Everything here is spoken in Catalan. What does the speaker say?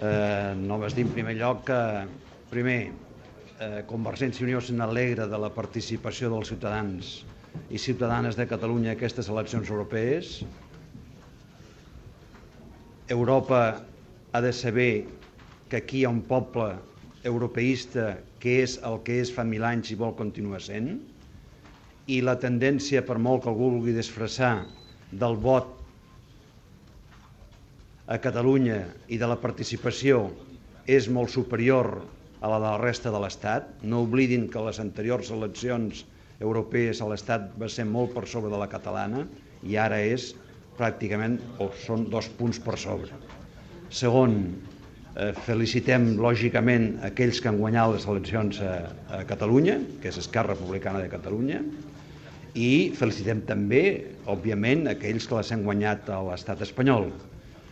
Eh, només dir en primer lloc que, primer, eh, Convergència i Unió se n'alegra de la participació dels ciutadans i ciutadanes de Catalunya a aquestes eleccions europees. Europa ha de saber que aquí hi ha un poble europeista que és el que és fa mil anys i vol continuar sent, i la tendència, per molt que algú vulgui disfressar, del vot a Catalunya i de la participació és molt superior a la de la resta de l'Estat. No oblidin que les anteriors eleccions europees a l'Estat va ser molt per sobre de la catalana i ara és pràcticament, o són dos punts per sobre. Segon, eh, felicitem lògicament aquells que han guanyat les eleccions a, a Catalunya, que és Esquerra Republicana de Catalunya, i felicitem també, òbviament, aquells que les han guanyat a l'estat espanyol.